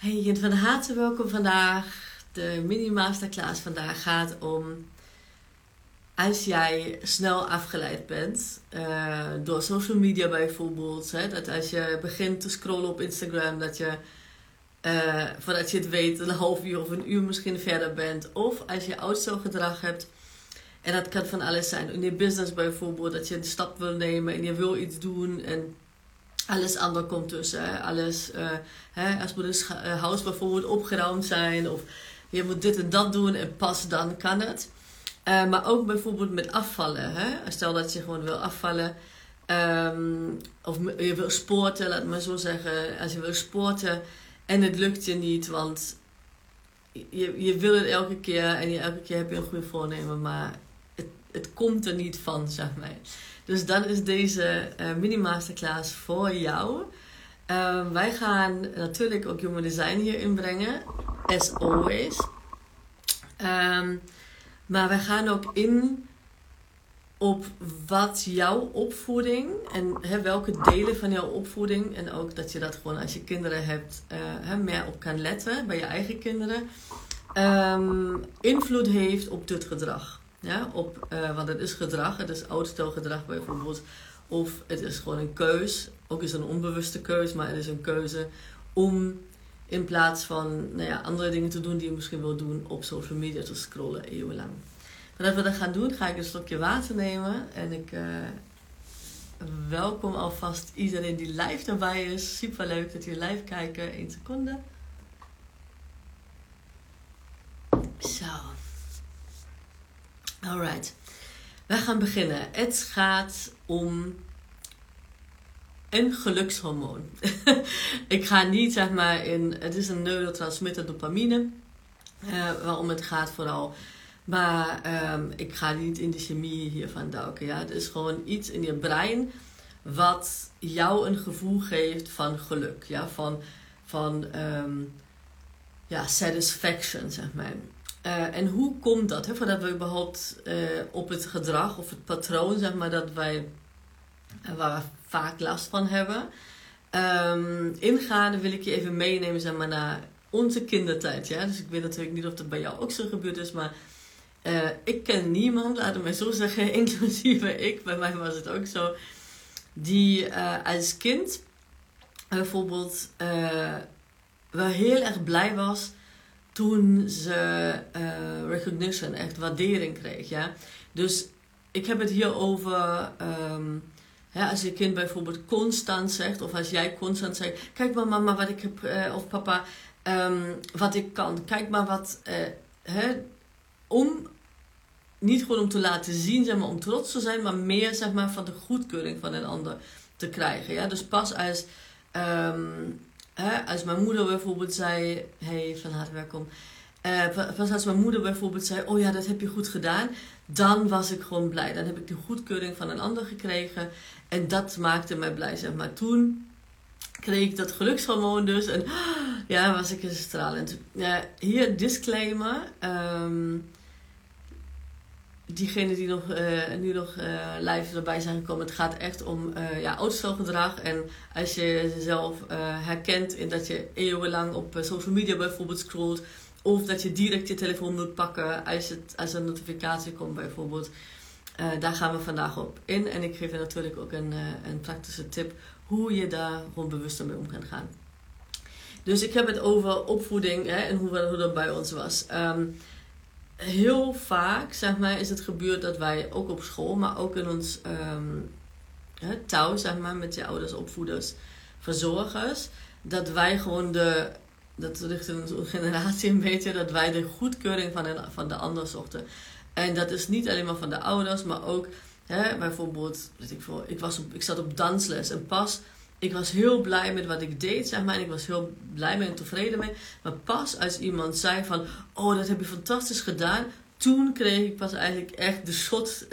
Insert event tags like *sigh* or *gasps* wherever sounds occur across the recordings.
Hey, en van harte welkom vandaag. De mini-masterclass vandaag gaat om als jij snel afgeleid bent uh, door social media bijvoorbeeld. Hè, dat als je begint te scrollen op Instagram, dat je uh, voordat je het weet een half uur of een uur misschien verder bent. Of als je gedrag hebt. En dat kan van alles zijn. In je business bijvoorbeeld, dat je een stap wil nemen en je wil iets doen en alles ander komt tussen. Hè? Alles, uh, hè? als moet uh, huis bijvoorbeeld opgeruimd zijn of je moet dit en dat doen en pas dan kan het. Uh, maar ook bijvoorbeeld met afvallen. Hè? Stel dat je gewoon wil afvallen. Um, of je wil sporten, laat maar zo zeggen. Als je wil sporten en het lukt je niet, want je, je wil het elke keer en je, elke keer heb je een goede voornemen, maar het, het komt er niet van, zeg maar. Dus dan is deze uh, mini-masterclass voor jou. Uh, wij gaan natuurlijk ook Human Design hier inbrengen, as always. Um, maar wij gaan ook in op wat jouw opvoeding en hè, welke delen van jouw opvoeding, en ook dat je dat gewoon als je kinderen hebt, uh, meer op kan letten bij je eigen kinderen, um, invloed heeft op dit gedrag. Ja, op, uh, want het is gedrag, het is oudstelgedrag bijvoorbeeld. Of het is gewoon een keus. Ook is een onbewuste keus, maar het is een keuze om in plaats van nou ja, andere dingen te doen die je misschien wil doen, op social media te scrollen eeuwenlang. Voordat we dat gaan doen, ga ik een slokje water nemen. En ik uh, welkom alvast iedereen die live erbij is. Super leuk dat jullie live kijken. 1 seconde. Zo. Alright. We gaan beginnen. Het gaat om een gelukshormoon. *laughs* ik ga niet zeg maar in. Het is een neurotransmitter dopamine. Uh, waarom het gaat vooral. Maar um, ik ga niet in de chemie hiervan duiken. Ja? Het is gewoon iets in je brein wat jou een gevoel geeft van geluk. Ja? Van, van um, ja, satisfaction, zeg maar. Uh, en hoe komt dat? Hè? Voordat we überhaupt uh, op het gedrag of het patroon, zeg maar, dat wij, uh, waar we vaak last van hebben, um, ingaan, wil ik je even meenemen, zeg maar, naar onze kindertijd. Ja? Dus ik weet natuurlijk niet of dat bij jou ook zo gebeurd is, maar ik ken niemand, laten we zo zeggen, *laughs* inclusief ik, bij mij was het ook zo, die als kind bijvoorbeeld wel heel erg blij was toen ze uh, recognition, echt waardering kreeg. Ja? Dus ik heb het hier over um, als je kind bijvoorbeeld constant zegt, of als jij constant zegt: Kijk maar, mama, wat ik heb, uh, of papa, um, wat ik kan. Kijk maar wat. Uh, hè, om niet gewoon om te laten zien, zeg maar, om trots te zijn, maar meer zeg maar, van de goedkeuring van een ander te krijgen. Ja? Dus pas als. Um, als mijn moeder bijvoorbeeld zei, hey, van harte welkom. Uh, als mijn moeder bijvoorbeeld zei, oh ja, dat heb je goed gedaan. Dan was ik gewoon blij. Dan heb ik de goedkeuring van een ander gekregen. En dat maakte mij blij, zeg maar. Toen kreeg ik dat gelukshormoon dus. En *gasps* ja, was ik stralend. Ja, hier disclaimer. Um, diegenen die nog, uh, nu nog uh, live erbij zijn gekomen, het gaat echt om uh, ja, oudstelgedrag. En als je jezelf herkent in dat je eeuwenlang op social media bijvoorbeeld scrolt, of dat je direct je telefoon moet pakken als, het, als een notificatie komt bijvoorbeeld. daar gaan we vandaag op in. En ik geef je natuurlijk ook een, een praktische tip hoe je daar gewoon bewuster mee om kan gaan. Dus ik heb het over opvoeding hè, en hoe, hoe dat bij ons was. Um, heel vaak, zeg maar, is het gebeurd dat wij ook op school, maar ook in ons um, touw, zeg maar, met je ouders, opvoeders, verzorgers, dat wij gewoon de, dat ligt in onze *laughs* generatie een beetje, dat wij de goedkeuring van de, van de ander zochten. En dat is niet alleen maar van de ouders, maar ook, bijvoorbeeld, ik, ik, was ik zat op dansles en pas ik was heel blij met wat ik deed, zeg maar. En ik was heel blij mee en tevreden mee. Maar pas als iemand zei van... Oh, dat heb je fantastisch gedaan. Toen kreeg ik pas eigenlijk echt de shot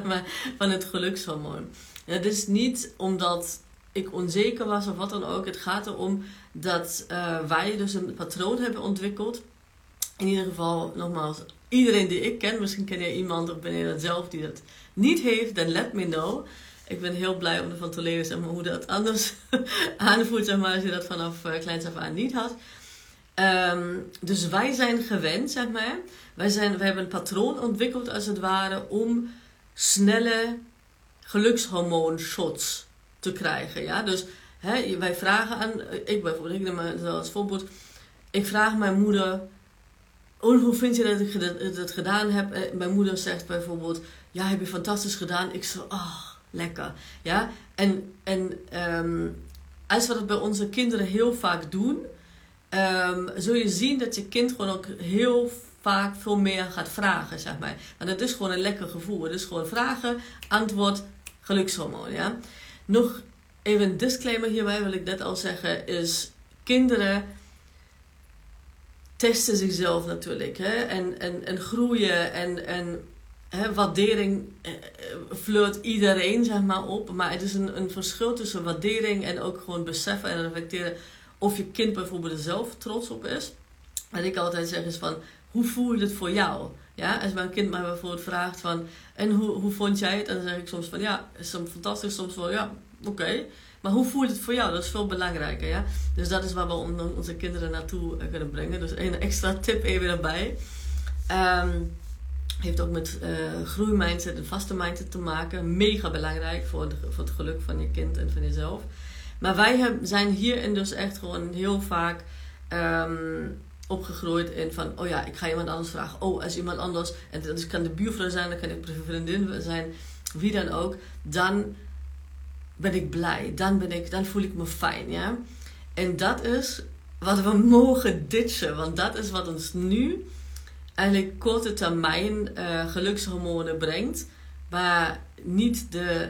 *laughs* van het gelukshormoon. Dat is niet omdat ik onzeker was of wat dan ook. Het gaat erom dat uh, wij dus een patroon hebben ontwikkeld. In ieder geval, nogmaals, iedereen die ik ken. Misschien ken jij iemand of ben je dat zelf die dat niet heeft. Dan let me know ik ben heel blij om ervan te leren zeg maar, hoe dat anders *laughs* aanvoelt zeg maar, als je dat vanaf uh, kleins af aan niet had. Ehm, dus wij zijn gewend, zeg maar. Wij, zijn, we hebben een patroon ontwikkeld, als het ware, om snelle gelukshormoonshots te krijgen. Ja? Dus hè, wij vragen aan, ik bijvoorbeeld, ik neem maar als voorbeeld, ik vraag mijn moeder, oh, hoe vind je dat ik dat, gedaan heb? Eh, mijn moeder zegt bijvoorbeeld, ja, heb je fantastisch gedaan. Ik zo, lekker. Ja? En, en um, als we dat bij onze kinderen heel vaak doen, um, zul je zien dat je kind gewoon ook heel vaak veel meer gaat vragen, zeg maar. Want het is gewoon een lekker gevoel. Het is gewoon vragen, antwoord, gelukshormoon, ja. Nog even een disclaimer hierbij wil ik net al zeggen, is kinderen testen zichzelf natuurlijk, hè. En, en, en groeien en, en waardering eh, eh, flirt iedereen, zeg maar, op. Maar het is een, een verschil tussen waardering en ook gewoon beseffen en reflecteren of je kind bijvoorbeeld er zelf trots op is. Wat ik altijd zeg is van, hoe voel je het voor jou? Ja, als mijn kind mij bijvoorbeeld vraagt van, en hoe, hoe vond jij het? Dan zeg ik soms van, ja, is soms fantastisch, soms wel, ja, oké. Maar hoe voelt het voor jou? Dat is veel belangrijker, ja. Dus dat is waar we onze kinderen naartoe eh, kunnen brengen. Dus een extra tip even erbij. Um, heeft ook met uh, groeimindset en vaste mindset te maken. Mega belangrijk voor, voor het geluk van je kind en van jezelf. Maar wij heb, zijn hierin dus echt gewoon heel vaak um, opgegroeid in van, oh ja, ik ga iemand anders vragen. Oh, als iemand anders, en dat kan de buurvrouw zijn, dat kan de vriendin zijn, wie dan ook, dan ben ik blij. Dan, ben ik, dan voel ik me fijn, ja. En dat is wat we mogen ditchen, want dat is wat ons nu eigenlijk korte termijn uh, gelukshormonen brengt, maar niet de,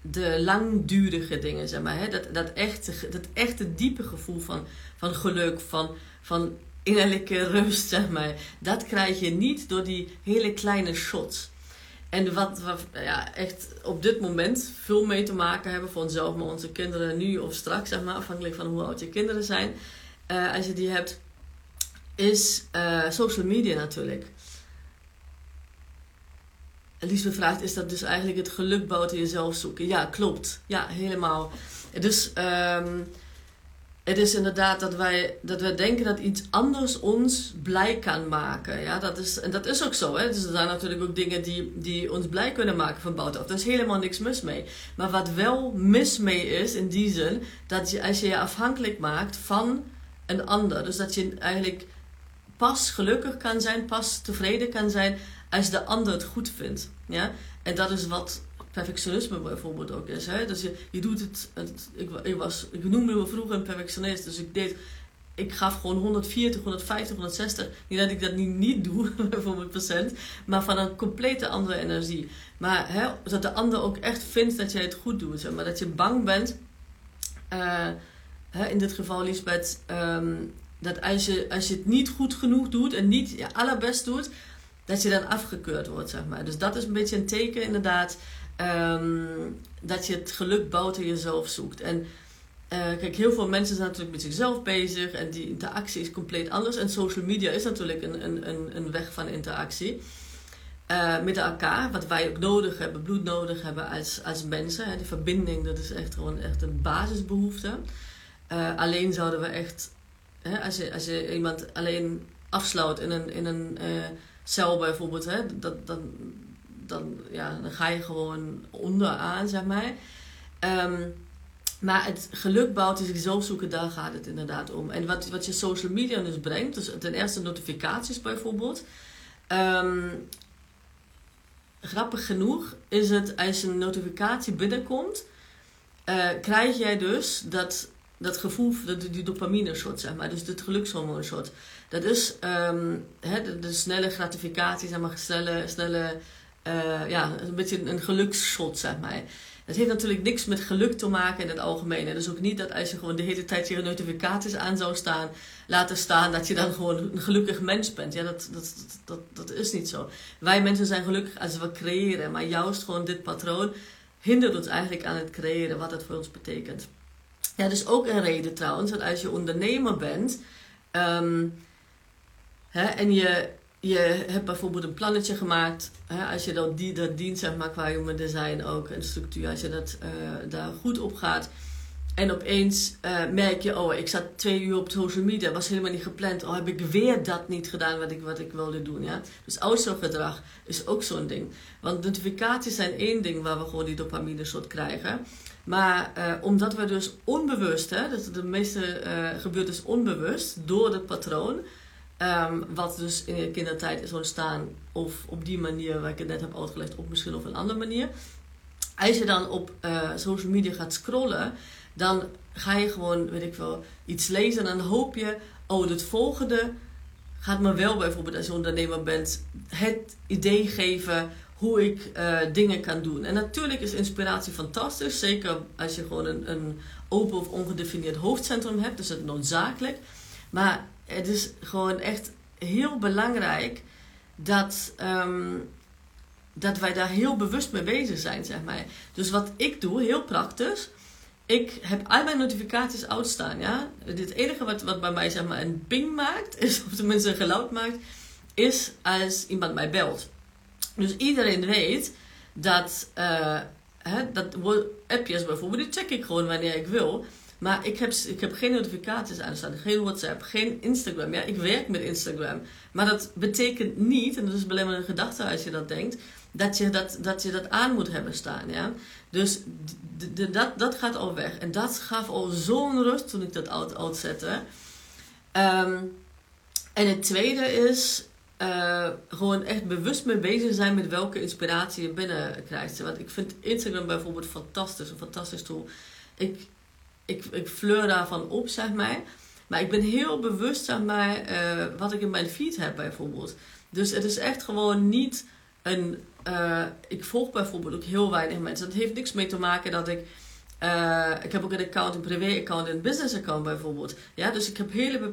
de langdurige dingen, zeg maar. Hè? Dat, dat, echte, dat echte diepe gevoel van, van geluk, van, van innerlijke rust, *laughs* zeg maar. Dat krijg je niet door die hele kleine shots. En wat we ja, echt op dit moment veel mee te maken hebben voor onszelf, maar onze kinderen nu of straks, zeg maar, afhankelijk van hoe oud je kinderen zijn. Uh, als je die hebt, is uh, social media natuurlijk. Liesbeth vraagt, is dat dus eigenlijk het geluk buiten jezelf zoeken? Ja, klopt. Ja, helemaal. Dus um, het is inderdaad dat wij, dat wij denken dat iets anders ons blij kan maken. Ja, dat is, en dat is ook zo. Hè? Dus er zijn natuurlijk ook dingen die, die ons blij kunnen maken van buitenaf. Daar is helemaal niks mis mee. Maar wat wel mis mee is, in die zin, dat je, als je je afhankelijk maakt van een ander. Dus dat je eigenlijk pas gelukkig kan zijn, pas tevreden kan zijn als de ander het goed vindt. Ja? En dat is wat perfectionisme bijvoorbeeld ook is. Hè? Dus je, je doet het, ik, was, ik noemde me vroeger een perfectionist, dus ik deed, ik gaf gewoon 140, 150, 160. Niet dat ik dat niet, niet doe, *laughs* bijvoorbeeld procent, maar van een complete andere energie. Maar hè, dat de ander ook echt vindt dat jij het goed doet, maar dat je bang bent, uh, hè, in dit geval Lisbeth, um, dat als je, als je het niet goed genoeg doet en niet je allerbest doet, dat je dan afgekeurd wordt, zeg maar. Dus dat is een beetje een teken, inderdaad, um, dat je het geluk buiten jezelf zoekt. En uh, kijk, heel veel mensen zijn natuurlijk met zichzelf bezig en die interactie is compleet anders. En social media is natuurlijk een, een, een, een weg van interactie. Uh, met elkaar, wat wij ook nodig hebben, bloed nodig hebben als, als mensen. Hè. Die verbinding, dat is echt gewoon echt een basisbehoefte. Uh, alleen zouden we echt hè, als, je, als je iemand alleen afsluit in een, in een uh, cel bijvoorbeeld, hè, dat, dan, dan, ja, dan ga je gewoon onderaan, zeg maar. Um, maar het geluk bouwt is zichzelf zoeken, daar gaat het inderdaad om. En wat, wat je social media dus brengt, dus ten eerste notificaties bijvoorbeeld. Um, grappig genoeg is het als een notificatie binnenkomt, uh, krijg jij dus dat dat gevoel, dat, die dopamine shot, zeg maar, dus het gelukshormoon shot. Dat is um, de, snelle gratificatie, zeg maar, snelle, snelle uh, ja, een beetje een geluksshot, zeg maar. Dat heeft natuurlijk niks met geluk te maken in het algemeen. En dus ook niet dat als je gewoon de hele tijd je notificaties aan zou staan, laten staan, dat je dan gewoon een gelukkig mens bent. Ja, dat, dat, dat, dat, is niet zo. Wij mensen zijn gelukkig als we creëren, maar juist gewoon dit patroon hindert ons eigenlijk aan het creëren, wat het voor ons betekent. Ja, dus ook een reden trouwens, dat als je ondernemer bent um, hè, en je, je hebt bijvoorbeeld een plannetje gemaakt, hè, als je dat, die, dat dient zeg maar qua human design ook, een structuur, als je dat, uh, daar goed op gaat, En opeens uh, merk je, oh, ik zat twee uur op social media, was helemaal niet gepland. Oh, heb ik weer dat niet gedaan wat ik, wat ik wilde doen, ja. Dus gedrag is ook zo'n ding. Want notificaties zijn één ding waar we gewoon die dopamine soort krijgen. Maar uh, omdat we dus onbewust, hè, dat de meeste uh, gebeurt dus onbewust door het patroon, um, wat dus in je kindertijd is ontstaan, of op die manier waar ik het net heb uitgelegd, of misschien op een andere manier. Als je dan op social media gaat scrollen, dan ga je gewoon, weet ik wel, iets lezen en dan hoop je, oh, het volgende gaat me wel bijvoorbeeld als je ondernemer bent, het idee geven hoe ik uh, dingen kan doen. En natuurlijk is inspiratie fantastisch, zeker als je gewoon een, een open of ongedefinieerd hoofdcentrum hebt, dus het noodzakelijk. Maar het is gewoon echt heel belangrijk dat, um, dat wij daar heel bewust mee bezig zijn, zeg maar. Dus wat ik doe, heel praktisch, ik heb al mijn notificaties uitstaan, ja. Het enige wat, wat bij mij zeg maar een ping maakt, *laughs* is, of tenminste een geluid maakt, is als iemand mij belt. Dus iedereen weet dat, uh, hè, dat appjes bijvoorbeeld, die check ik gewoon wanneer ik wil. Maar ik heb, ik heb geen notificaties aanstaan, geen WhatsApp, geen Instagram. Ja, ik werk met Instagram. Maar dat betekent niet, en dat is alleen maar een gedachte als je dat denkt, dat je dat, dat, je dat aan moet hebben staan. Ja? Dus dat, dat gaat al weg. En dat gaf al zo'n rust toen ik dat uit, uitzette. Um, en het tweede is uh, gewoon echt bewust mee bezig zijn met welke inspiratie je binnenkrijgt. Want ik vind Instagram bijvoorbeeld fantastisch, een fantastisch tool. Ik, ik, ik fleur daarvan op, zeg maar. Maar ik ben heel bewust, zeg maar, uh, wat ik in mijn feed heb bijvoorbeeld. Dus het is echt gewoon niet een uh, ik volg bijvoorbeeld ook heel weinig mensen. Dat heeft niks mee te maken dat ik. Uh, ik heb ook een account, een privé-account en een business-account bijvoorbeeld. Ja, dus ik heb hele.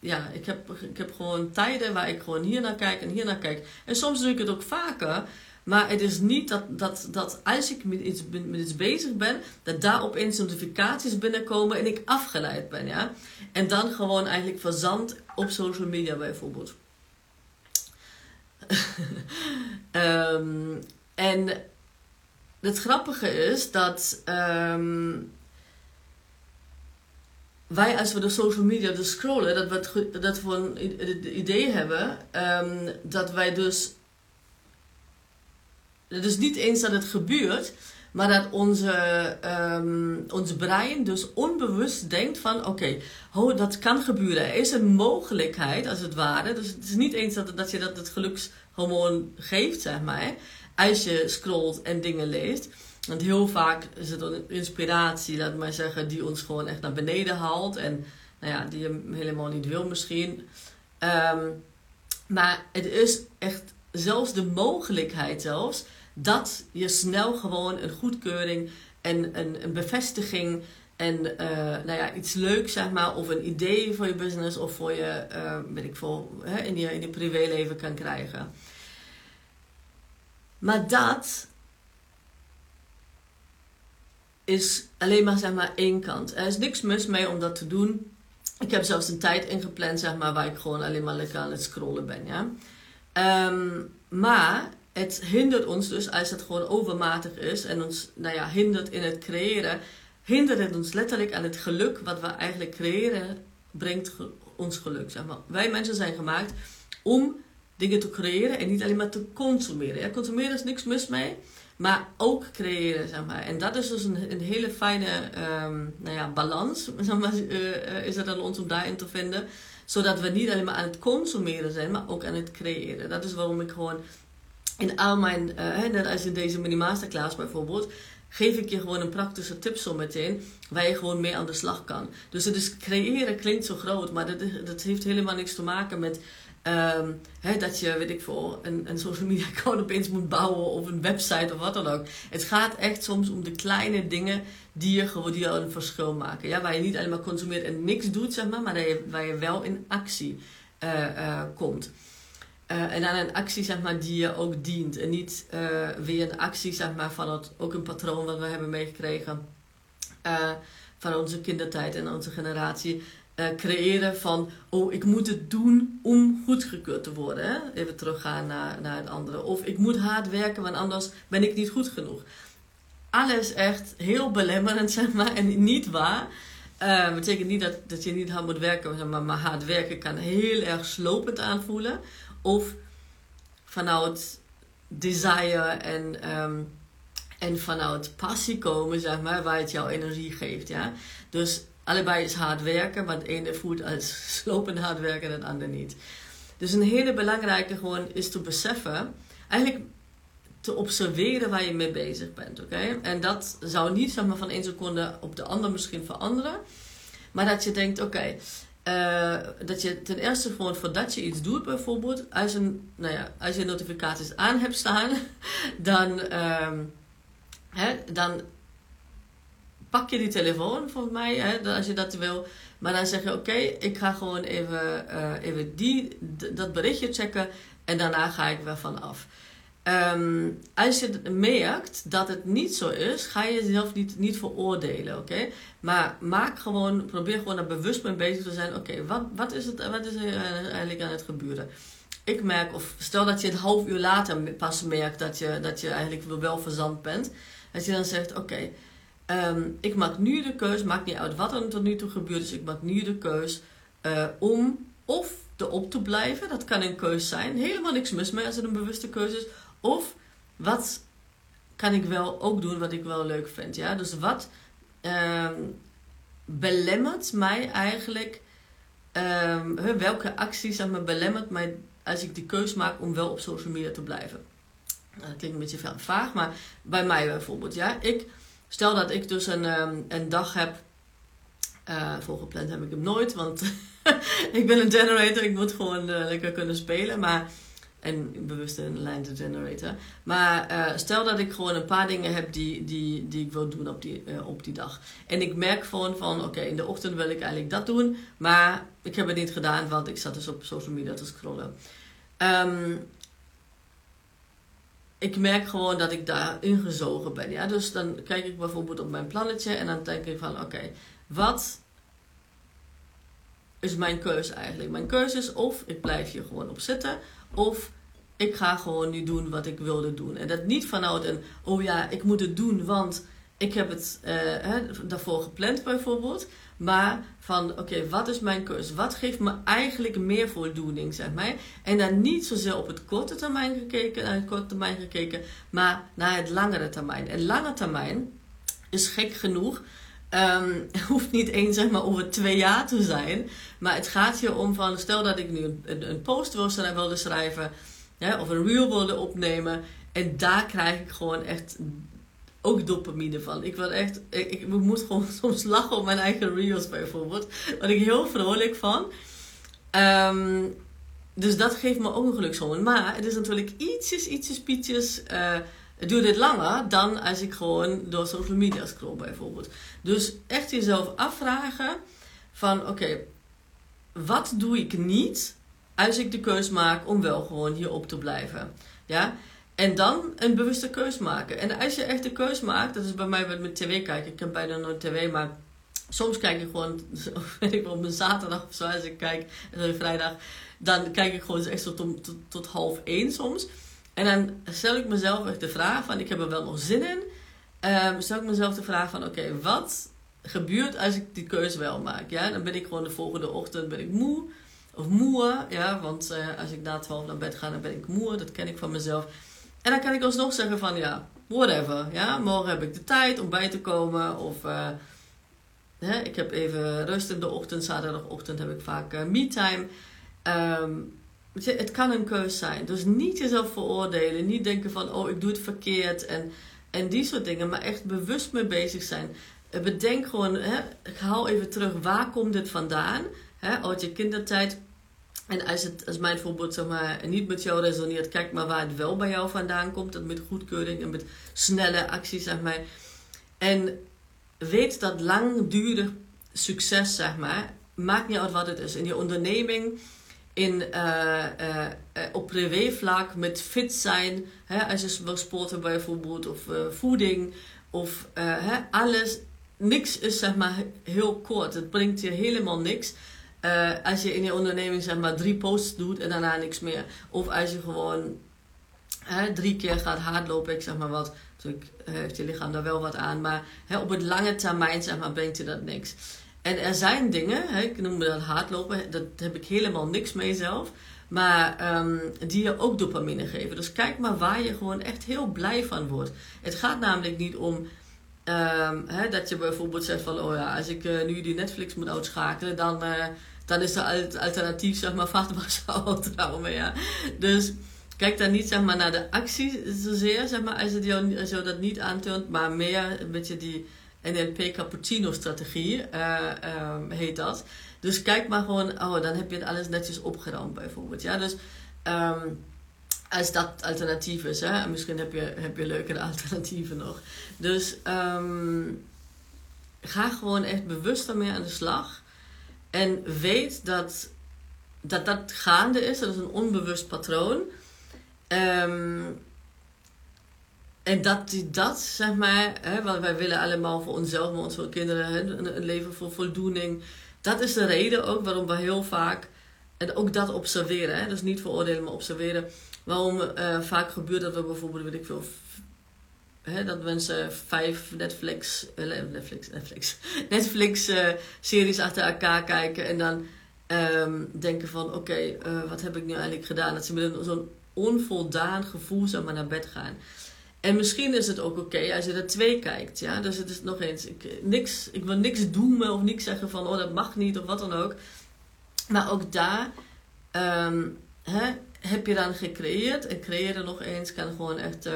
Ja, ik heb, ik heb gewoon tijden waar ik gewoon hier naar kijk en hier naar kijk. En soms doe ik het ook vaker. Maar het is niet dat, dat, dat als ik met iets, met iets bezig ben, dat daar opeens notificaties binnenkomen en ik afgeleid ben. Ja? En dan gewoon eigenlijk verzand op social media bijvoorbeeld. Um, *laughs* en het grappige is dat um, wij, als we de social media dus scrollen, dat we, dat we een idee hebben um, dat wij dus. Het is niet eens dat het gebeurt, maar dat onze, um, ons brein dus onbewust denkt van oké, okay, dat kan gebeuren. Er is een mogelijkheid als het ware. Dus het is niet eens dat, dat je dat het gelukshormoon geeft, zeg maar. Als je scrolt en dingen leest. Want heel vaak is het een inspiratie, laat maar zeggen, die ons gewoon echt naar beneden haalt. En nou ja, die je helemaal niet wil misschien. Um, maar het is echt zelfs de mogelijkheid zelfs dat je snel gewoon een goedkeuring en een, een bevestiging en uh, nou ja, iets leuks, zeg maar, of een idee voor je business of voor je, uh, weet ik veel, hè, in, je, in je privéleven kan krijgen. Maar dat is alleen maar, zeg maar, één kant. Er is niks mis mee om dat te doen. Ik heb zelfs een tijd ingepland, zeg maar, waar ik gewoon alleen maar lekker aan het scrollen ben, ja. Um, maar het hindert ons dus als het gewoon overmatig is en ons nou ja, hindert in het creëren, hindert het ons letterlijk aan het geluk wat we eigenlijk creëren, brengt ons geluk. Zeg maar. Wij mensen zijn gemaakt om dingen te creëren en niet alleen maar te consumeren. Ja, consumeren is niks mis mee, maar ook creëren. Zeg maar. En dat is dus een, een hele fijne um, nou ja, balans, *laughs* zeg maar, uh, is het aan ons om daarin te vinden. Zodat we niet alleen maar aan het consumeren zijn, maar ook aan het creëren. Dat is waarom ik gewoon in al mijn, uh, net als in deze mini masterclass bijvoorbeeld, geef ik je gewoon een praktische tip zo meteen, waar je gewoon mee aan de slag kan. Dus het is creëren klinkt zo groot, maar dat, dat heeft helemaal niks te maken met um, dat je, weet ik veel, een, een social media account opeens moet bouwen of een website of wat dan ook. Het gaat echt soms om de kleine dingen die je gewoon die een verschil maken. Ja, waar je niet alleen maar consumeert en niks doet, zeg maar, maar waar je, waar je wel in actie uh, uh, komt. Uh, en dan een actie zeg maar, die je ook dient. En niet uh, weer een actie zeg maar, van het, ook een patroon wat we hebben meegekregen uh, van onze kindertijd en onze generatie. creëren van, oh ik moet het doen om goedgekeurd te worden. Even teruggaan naar, naar het andere. Of ik moet hard werken, want anders ben ik niet goed genoeg. alles echt heel belemmerend, *laughs* zeg maar, en niet waar. Uh, betekent niet dat, dat je niet hard moet werken, maar, maar hard werken kan heel erg slopend aanvoelen. Of vanuit desire en, ehm, en vanuit passie komen, zeg maar, waar het jouw energie geeft. Ja? Dus allebei is hard werken, maar het ene voelt als *laughs* slopend hard werken en het andere niet. Dus een hele belangrijke gewoon is te beseffen, eigenlijk te observeren waar je mee bezig bent. oké? En dat zou niet zeg maar, van één seconde op de andere misschien veranderen. Maar dat je denkt, oké, eh, dat je ten eerste gewoon voordat je iets doet bijvoorbeeld, als, een, nou ja, als je notificaties aan hebt staan, *laughs* dan, ehm, hè, dan pak je die telefoon volgens mij, hè, als je dat wil. Maar dan zeg je, oké, ik ga gewoon even, uh, even die, dat berichtje checken en daarna ga ik weer van af. Ehm, als je merkt dat het niet zo is, ga je jezelf niet, niet veroordelen, oké? Maar maak gewoon, probeer gewoon er bewust mee bezig te zijn. Oké, wat, wat, is het, wat is er eh, eigenlijk aan het gebeuren? Ik merk, of stel dat je een half uur later pas merkt dat je, dat je eigenlijk wel verzand bent. Dat je dan zegt, oké, ehm, ik maak nu de keus, maakt niet uit wat er tot nu toe gebeurd is. Ik maak nu de keus uh, om of erop te blijven. Dat kan een keus zijn. Helemaal niks mis mee als het een bewuste keuze is of wat kan ik wel ook doen wat ik wel leuk vind. Ja? Dus wat um, belemmert mij eigenlijk, um, welke acties maar, belemmert mij als ik die keus maak om wel op social media te blijven. Dat klinkt een beetje vaag, maar bij mij bijvoorbeeld. Ja? Ik, stel dat ik dus een, um, een dag heb, uh, volgepland heb ik hem nooit, want *laughs* ik ben een generator, ik moet gewoon uh, lekker kunnen spelen. Maar en bewust een lijn te genereren. Maar uh, stel dat ik gewoon een paar dingen heb die, die, die ik wil doen op die, uh, op die dag. En ik merk gewoon van, oké, in de ochtend wil ik eigenlijk dat doen. Maar ik heb het niet gedaan, want ik zat dus op social media te scrollen. Um, ik merk gewoon dat ik daar ingezogen ben. Ja? Dus dan kijk ik bijvoorbeeld op mijn plannetje en dan denk ik van, oké, wat is mijn keuze eigenlijk? Mijn keuze is of ik blijf hier gewoon op zitten of ik ga gewoon nu doen wat ik wilde doen. En dat niet vanuit een, oh ja, ik moet het doen, want ik heb het hè, daarvoor gepland bijvoorbeeld. Maar van, oké, wat is mijn keuze? Wat geeft me eigenlijk meer voldoening, zeg maar. En dan niet zozeer op het korte termijn gekeken, naar het korte termijn gekeken, maar naar het langere termijn. En lange termijn is gek genoeg Um, *laughs* hoeft niet eens zeg maar over twee jaar te zijn. Maar het gaat hier om van, stel dat ik nu een, een post wilde schrijven. Ja, of een reel wilde opnemen. En daar krijg ik gewoon echt ook dopamine van. Ik wil echt, ik, ik moet gewoon *laughs* soms lachen op mijn eigen reels bijvoorbeeld. Wat ik heel vrolijk van. Um, dus dat geeft me ook een gelukshormoon. Maar het is natuurlijk ietsjes, ietsjes, pietjes... Uh, het dit langer dan als ik gewoon door social media scroll bijvoorbeeld. Dus echt jezelf afvragen van oké, wat doe ik niet als ik de keus maak om wel gewoon hierop te blijven. Ja? En dan een bewuste keus maken. En als je echt de keus maakt, dat is bij mij met tv kijken. Ik heb bijna nooit tv, maar soms kijk ik gewoon, *laughs* weet ik op een zaterdag of zo, als ik kijk, en vrijdag, dan kijk ik gewoon echt tot, tot, tot half één soms. En dan stel ik mezelf echt de vraag van, ik heb er wel nog zin in. Um, stel ik mezelf de vraag van, oké, wat gebeurt als ik die keuze wel maak? Ja, dan ben ik gewoon de volgende ochtend ben ik moe. Of moe, ja, want uh, als ik na 12 naar bed ga, dan ben ik moe. Dat ken ik van mezelf. En dan kan ik alsnog zeggen van, ja, whatever. Ja, morgen heb ik de tijd om bij te komen. Of hè, ik heb even rust in de ochtend. Zaterdagochtend heb ik vaak uh, me-time. Um, het kan een keus zijn. Dus niet jezelf veroordelen. Niet denken van, oh, ik doe het verkeerd. En, en die soort dingen. Maar echt bewust mee bezig zijn. Eh, bedenk gewoon, hè, haal even terug. Waar komt dit vandaan? Hè, uit je kindertijd. En als, het, als mijn voorbeeld zeg maar, niet met jou resoneert, kijk maar waar het wel bij jou vandaan komt. Dat met goedkeuring en met snelle acties, zeg maar. En weet dat langdurig succes, zeg maar, maakt niet uit wat het is. In je onderneming, in, uh, uh, op privévlak met fit zijn. Hè, als je wil sporten bijvoorbeeld, of voeding, of hè, alles. Niks is zeg maar heel kort. Het brengt je helemaal niks. als je in je onderneming zeg maar drie posts doet en daarna niks meer. Of als je gewoon hè, drie keer gaat hardlopen, ik zeg maar wat, Natuurlijk heeft je lichaam daar wel wat aan. Maar hè, op het lange termijn zeg maar, brengt je dat niks. En er zijn dingen, hè, ik noem dat hardlopen, dat heb ik helemaal niks mee zelf. Maar um, die je ook dopamine geven. Dus kijk maar waar je gewoon echt heel blij van wordt. Het gaat namelijk niet om um, hè, dat je bijvoorbeeld zegt van... Oh ja, als ik uh, nu die Netflix moet uitschakelen, dan, uh, dan is er alternatief zeg maar *laughs* vaatwassertrauma. Ja. Dus kijk dan niet zeg maar, naar de actie zozeer, zeg maar, als het jou dat niet aantoont. Maar meer een beetje die NLP cappuccino strategie uh, um, heet dat. Dus kijk maar gewoon, oh, dan heb je het alles netjes opgeruimd bijvoorbeeld. Ja, dus um, als dat alternatief is, hè, misschien heb je, heb je leukere *laughs* alternatieven nog. Dus um, ga gewoon echt bewust ermee aan de slag. En weet dat dat, dat gaande is, dat is een onbewust patroon. En dat dat, zeg maar, hè, wij willen allemaal voor onszelf, maar onze kinderen, hè, een, leven voor voldoening dat is de reden ook waarom we heel vaak, en ook dat observeren, hè, dus niet veroordelen, maar observeren, waarom uh, vaak gebeurt dat we bijvoorbeeld, weet ik veel, hè, dat mensen vijf Netflix, uh, Netflix, Netflix, *laughs* Netflix uh, series achter elkaar kijken en dan um, denken van, oké, wat heb ik nu eigenlijk gedaan? Dat ze met zo'n onvoldaan gevoel zeg maar, naar bed gaan. En misschien is het ook oké als je er twee kijkt. Ja? Dus het is nog eens, ik, niks, ik wil niks doen of niks zeggen van, oh dat mag niet of wat dan ook. Maar ook daar um, hè, heb je dan gecreëerd. En creëren nog eens kan gewoon echt uh,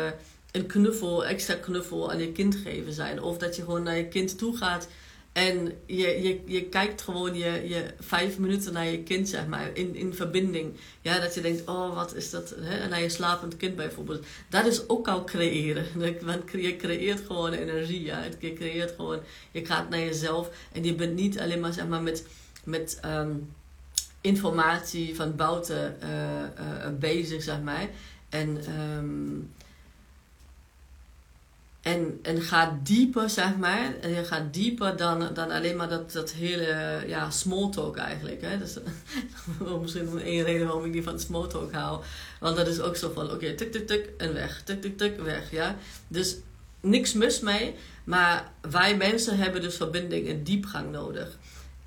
een knuffel, extra knuffel aan je kind geven zijn. Of dat je gewoon naar je kind toe gaat en je, je, je kijkt gewoon je, je vijf minuten naar je kind, zeg maar, in, in verbinding. Ja, dat je denkt, oh, wat is dat? Hè? Naar je slapend kind bijvoorbeeld. Dat is ook al creëren. *laughs* Want je creëert gewoon energie, ja. Je creëert gewoon, je gaat naar jezelf. En je bent niet alleen maar, zeg maar, met, met um, informatie van buiten uh, uh, bezig, zeg maar. En... Um, en, en ga dieper, zeg maar. En je gaat dieper dan, dan alleen maar dat, dat hele ja, small talk eigenlijk. Hè? Dus, *laughs* misschien één reden waarom ik die van small talk hou. Want dat is ook zo van, oké, okay, tuk, tuk, tuk en weg. Tuk, tuk, tuk, weg, ja. Dus niks mis mee. Maar wij mensen hebben dus verbinding en diepgang nodig.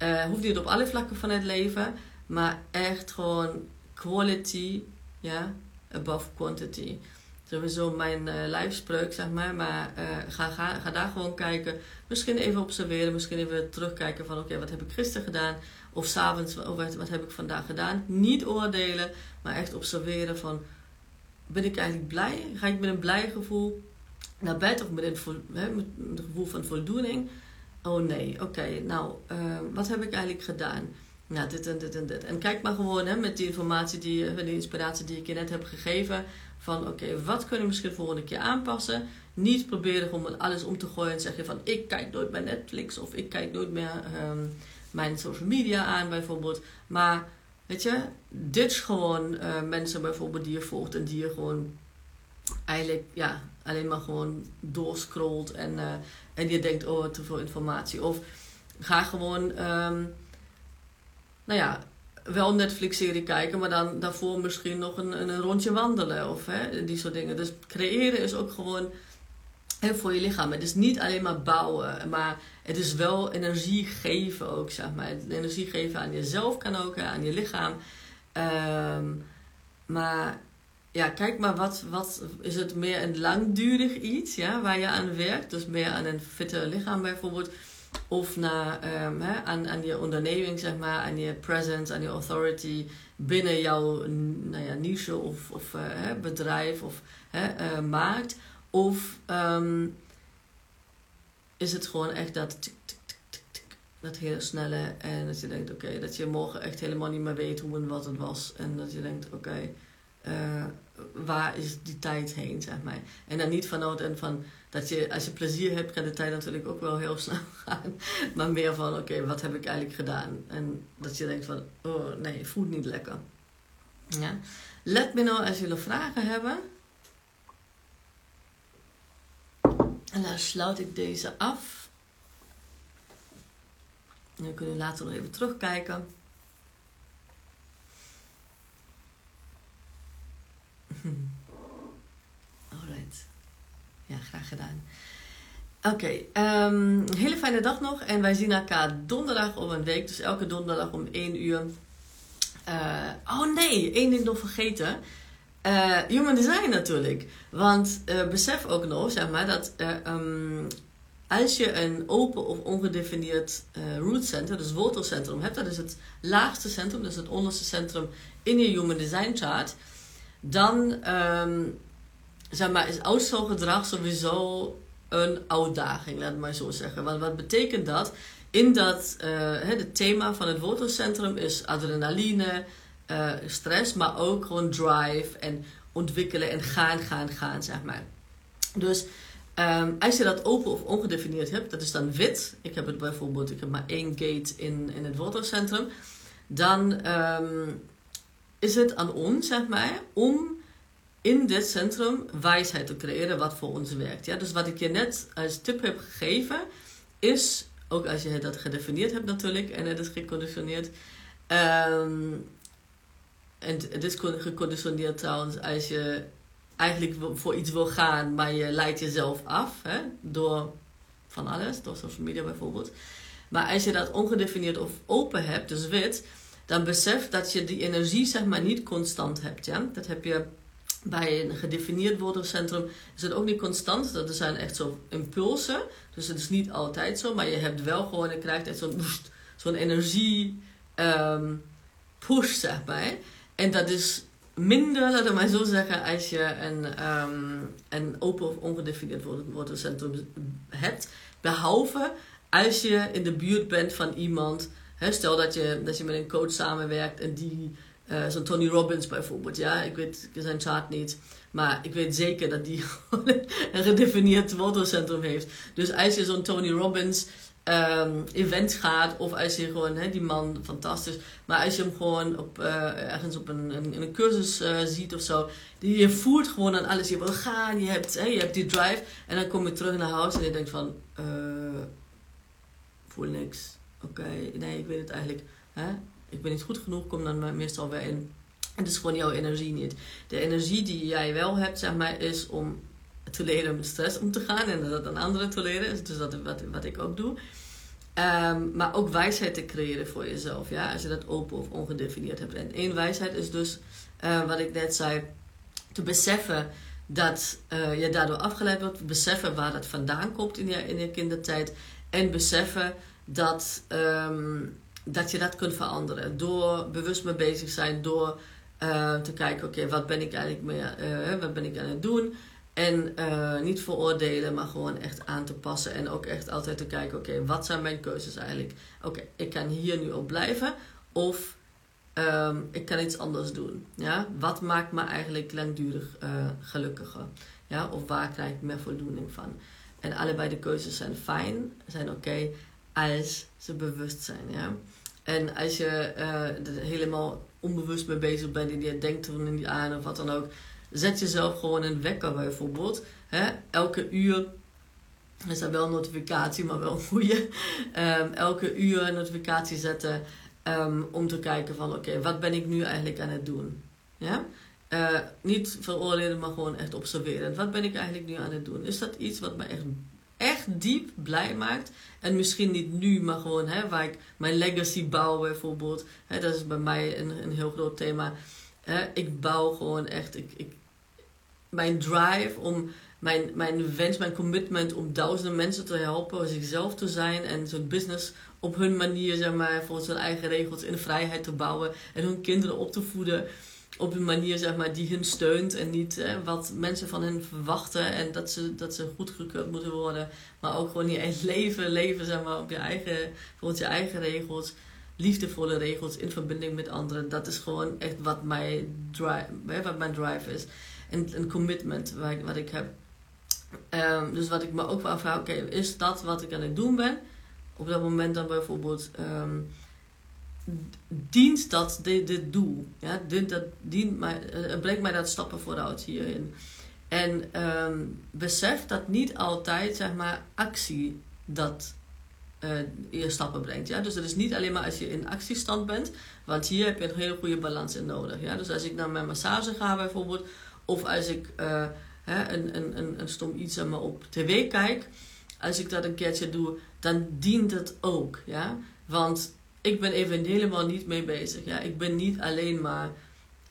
Uh, hoeft niet op alle vlakken van het leven. Maar echt gewoon quality, ja, above quantity sowieso mijn uh, lijfspreuk, zeg maar. Maar uh, ga, ga, ga daar gewoon kijken. Misschien even observeren, misschien even terugkijken van... oké, wat heb ik gisteren gedaan? Of s'avonds, wat, wat heb ik vandaag gedaan? Niet oordelen, maar echt observeren van... ben ik eigenlijk blij? Ga ik met een blij gevoel naar bed? Of met een, met een gevoel van voldoening? Oh nee, oké, nou, uh, wat heb ik eigenlijk gedaan? Nou, dit en dit en dit. En kijk maar gewoon hè, met die informatie, die, de inspiratie die ik je net heb gegeven van oké, wat kunnen we misschien de volgende keer aanpassen? Niet proberen om alles om te gooien en zeggen van ik kijk nooit meer Netflix of ik kijk nooit meer um, mijn social media aan bijvoorbeeld. Maar weet je, dit is gewoon uh, mensen bijvoorbeeld die je volgt en die je gewoon eigenlijk ja, alleen maar gewoon doorscrollt en, uh, en je denkt oh te veel informatie. Of ga gewoon, um, nou ja, wel een Netflix-serie kijken, maar dan daarvoor misschien nog een, een rondje wandelen of hè, die soort dingen. Dus creëren is ook gewoon voor je lichaam. Het is niet alleen maar bouwen, maar het is wel energie geven ook, zeg maar. Energie geven aan jezelf kan ook, aan je lichaam. Um, maar ja, kijk maar, wat, wat is het meer een langdurig iets ja, waar je aan werkt? Dus meer aan een fitter lichaam bijvoorbeeld of naar, hè, aan, aan je onderneming, zeg maar, aan je presence, aan je authority binnen jouw nou ja, niche of, of hè, bedrijf of hè, uh, markt. Of um, is het gewoon echt dat tik, dat hele snelle en dat je denkt, oké, dat je morgen echt helemaal niet meer weet hoe en wat het was. En dat je denkt, oké, uh, waar is die tijd heen, zeg maar. En dan niet vanuit en van dat je, als je plezier hebt, kan de tijd natuurlijk ook wel heel *laughs* snel gaan. Maar meer van, oké, wat heb ik eigenlijk gedaan? En dat je denkt van, oh nee, voelt niet lekker. Ja. Let me know als jullie vragen hebben. En dan sluit ik deze af. Dan kunnen we later nog even terugkijken. Alright. Ja, graag gedaan. Oké, ehm, een hele fijne dag nog. En wij zien elkaar donderdag om een week. Dus elke donderdag om 1 uur. Uh, oh nee, één ding nog vergeten. Uh, human design natuurlijk. Want uh, besef ook nog, zeg maar, dat um, als je een open of ongedefinieerd root center, dus wortelcentrum hebt, dat is het laagste centrum, dus het onderste centrum in je human design chart, dan um, zeg maar, is uitstelgedrag sowieso een uitdaging, laat maar zo zeggen. Want wat betekent dat? In dat, uh, het thema van het wortelcentrum is adrenaline, uh, stress, maar ook gewoon drive en ontwikkelen en gaan, gaan, gaan, zeg maar. Dus um, als je dat open of ongedefinieerd hebt, dat is dan wit. Ik heb het bijvoorbeeld, ik heb maar één gate in, in het wortelcentrum. Dan um, is het aan ons, zeg maar, om in dit centrum wijsheid te creëren wat voor ons werkt. Ja? Dus wat ik je net als tip heb gegeven, is, ook als je dat gedefinieerd hebt natuurlijk, en het is geconditioneerd. Um, en het is geconditioneerd trouwens als je eigenlijk voor iets wil gaan, maar je leidt jezelf af hè, door van alles, door social media bijvoorbeeld. Maar als je dat ongedefinieerd of open hebt, dus wit, dan besef dat je die energie zeg maar niet constant hebt. Ja? Dat heb je bij een gedefinieerd woordencentrum is het ook niet constant. Dat er zijn echt zo impulsen. Dus het is niet altijd zo. Maar je hebt wel gewoon, je krijgt echt zo'n *laughs* zo'n energie um, push, zeg maar. En dat is minder, laten we maar zo zeggen, als je een, um, een open of ongedefinieerd woordencentrum hebt. Behalve als je in de buurt bent van iemand. Stel dat je, dat je met een coach samenwerkt en die uh, Zo'n Tony Robbins bijvoorbeeld, ja. Ik weet zijn chart niet. Maar ik weet zeker dat die een gedefinieerd wortelcentrum heeft. Dus als je zo'n Tony Robbins um, event gaat, of als je gewoon, hè, die man, fantastisch. Maar als je hem gewoon op, uh, ergens op een, een, een cursus uh, ziet of zo, die, je voert gewoon aan alles. Je wil gaan, je hebt, hè, je hebt die drive. En dan kom je terug naar huis en je denkt van, voel niks. Oké, nee, ik weet het eigenlijk. Hè? ik ben niet goed genoeg, kom dan meestal weer in. Het is gewoon jouw energie niet. De energie die jij wel hebt, zeg maar, is om te leren met stress om te gaan en dat aan anderen te leren. Dus dat is wat, wat ik ook doe. Um, maar ook wijsheid te creëren voor jezelf, ja, als je dat open of ongedefinieerd hebt. En één wijsheid is dus, uh, wat ik net zei, te beseffen dat uh, je daardoor afgeleid wordt, beseffen waar dat vandaan komt in je, in je kindertijd en beseffen dat um, dat je dat kunt veranderen. Door bewust mee bezig zijn, door uh, te kijken, oké, wat ben ik eigenlijk mee, uh, wat ben ik aan het doen? En uh, niet veroordelen, maar gewoon echt aan te passen. En ook echt altijd te kijken, oké, wat zijn mijn keuzes eigenlijk? Oké, ik kan hier nu op blijven. Of um, ik kan iets anders doen. Ja? Wat maakt me eigenlijk langdurig gelukkiger? Ja? Of waar krijg ik meer voldoening van? En allebei de keuzes zijn fijn, zijn oké, als ze bewust zijn. Ja? En als je uh, er helemaal onbewust mee bezig bent en je denkt er niet aan of wat dan ook, zet jezelf gewoon een wekker bijvoorbeeld. Hè? Elke uur is dat wel een notificatie, maar wel een goede. Um, *laughs* elke uur een notificatie zetten um, om te kijken van oké, wat ben ik nu eigenlijk aan het doen? Ja? Uh, niet veroordelen, maar gewoon echt observeren. Wat ben ik eigenlijk nu aan het doen? Is dat iets wat me echt echt diep blij maakt. En misschien niet nu, maar gewoon hè, waar ik mijn legacy bouw bijvoorbeeld. Hè, dat is bij mij een, een heel groot thema. Hè, ik bouw gewoon echt. Ik, ik, mijn drive om. Mijn, mijn wens, mijn commitment om duizenden mensen te helpen, zichzelf te zijn en zo'n business op hun manier, zeg maar, volgens hun eigen regels in vrijheid te bouwen en hun kinderen op te voeden op een manier zeg maar, die hun steunt en niet eh, wat mensen van hen verwachten en dat ze, dat ze goedgekeurd moeten worden, maar ook gewoon je leven, leven zeg maar, op je eigen, volgens je eigen regels, liefdevolle regels in verbinding met anderen. Dat is gewoon echt wat, mijn drive, wat mijn drive is. En een commitment wat ik, wat ik heb. Um, dus wat ik me ook afvraag, oké, is dat wat ik aan het doen ben? Op dat moment dan bijvoorbeeld. Um, dient dat dit, doel? Ja, dient, dat, dient mij, uh, brengt mij dat stappen vooruit hierin. En um, besef dat niet altijd zeg maar, actie dat uh, je stappen brengt. Ja? Dus het is niet alleen maar als je in actiestand bent, want hier heb je een hele goede balans in nodig. Ja? Dus als ik naar mijn massage ga bijvoorbeeld, of als ik uh, hè, een, een, een, een stom iets zeg maar, op tv kijk, als ik dat een keertje doe, dan dient het ook. Ja? Want ik ben even helemaal niet mee bezig. Ja? Ik ben niet alleen maar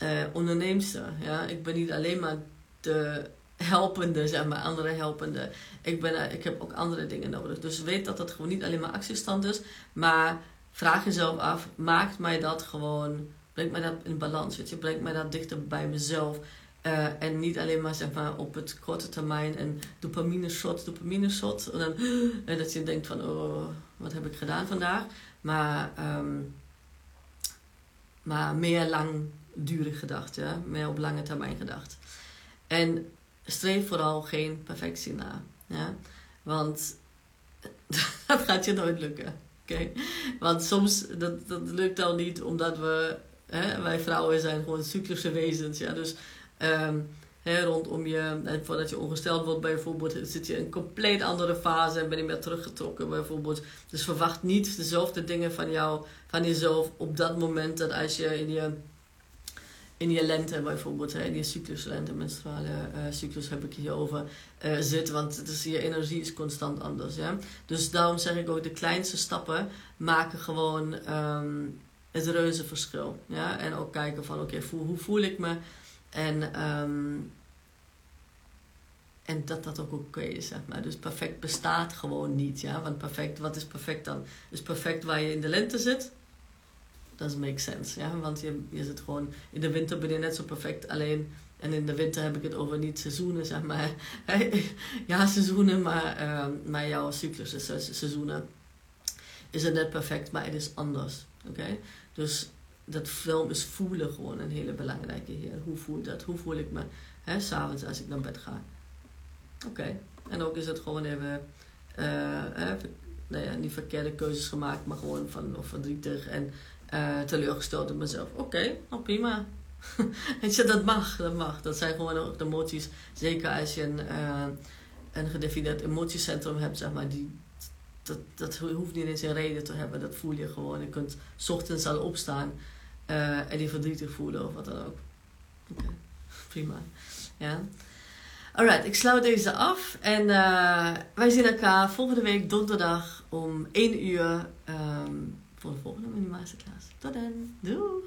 uh, onderneemster. Ja? Ik ben niet alleen maar de helpende, zeg maar, andere helpende. Ik, ben, uh, ik heb ook andere dingen nodig. Dus weet dat dat gewoon niet alleen maar actiestand is, maar vraag jezelf af, maakt mij dat gewoon, brengt mij dat in balans, weet je, brengt mij dat dichter bij mezelf. Uh, en niet alleen maar zeg maar op het korte termijn en dopamine shot, dopamine shot. En, dan, *gasps* en dat je denkt van, oh, wat heb ik gedaan vandaag? Maar, um, maar meer langdurig gedacht, ja? meer op lange termijn gedacht. En streef vooral geen perfectie na. Ja? Want *laughs* dat gaat je nooit lukken. Oké? Want soms, dat, dat lukt al niet omdat we, hè, wij vrouwen zijn gewoon cyclische wezens. Ja? Dus um, hè, rondom je, en voordat je ongesteld wordt bijvoorbeeld, zit je in een compleet andere fase en ben je meer teruggetrokken bijvoorbeeld. Dus verwacht niet dezelfde dingen van jou, van jezelf op dat moment dat als je in je in je lente bijvoorbeeld, in je cyclus, lente, menstruale uh, cyclus heb ik hier over uh, zit. Want het is, je energie is constant anders. Ja? Dus daarom zeg ik ook, de kleinste stappen maken gewoon um, het reuze verschil. Ja? En ook kijken van, oké, hoe voel ik me? En, um, en dat dat ook oké is, zeg maar. Dus perfect bestaat gewoon niet, ja. Want perfect, wat is perfect dan? Is perfect waar je in de lente zit? Dat makes sense, ja. Want je, je zit gewoon... In de winter ben je net zo perfect, alleen... En in de winter heb ik het over niet seizoenen, zeg maar. *laughs* ja, seizoenen, maar, uh, maar jouw cyclus is seizoenen. Is het net perfect, maar het is anders. Oké? Dus dat film is voelen gewoon een hele belangrijke hier. Hoe voel dat? Hoe voel ik me s'avonds als ik naar bed ga? Oké. En ook is het gewoon even, eh, nou ja, niet verkeerde keuzes gemaakt, maar gewoon van of verdrietig en uh, teleurgesteld in mezelf. Oké, nou prima. *laughs* Weet je, dat mag, dat mag. Dat zijn gewoon ook de emoties. Zeker als je een, uh, een gedefinieerd emotiecentrum hebt, zeg maar, die, dat, dat hoeft niet eens een reden te hebben. Dat voel je gewoon. Je kunt ochtends al opstaan uh, en die verdrietig voelen of wat dan ook. Oké, prima. Ja. Alright, ik sluit deze af. En uh, wij zien elkaar volgende week donderdag om 1 uur um, voor de volgende Mini Masterclass. Tot dan. Doei.